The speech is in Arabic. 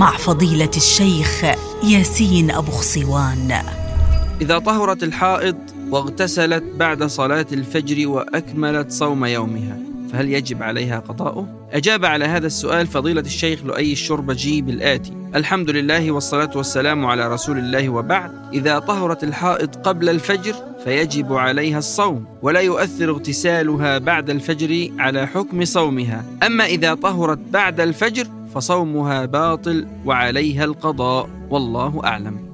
مع فضيلة الشيخ ياسين أبو خصوان إذا طهرت الحائض واغتسلت بعد صلاة الفجر وأكملت صوم يومها فهل يجب عليها قضاؤه؟ أجاب على هذا السؤال فضيلة الشيخ لؤي الشربجي بالآتي. الحمد لله والصلاة والسلام على رسول الله وبعد. إذا طهرت الحائض قبل الفجر فيجب عليها الصوم ولا يؤثر اغتسالها بعد الفجر على حكم صومها. أما إذا طهرت بعد الفجر فصومها باطل وعليها القضاء والله أعلم.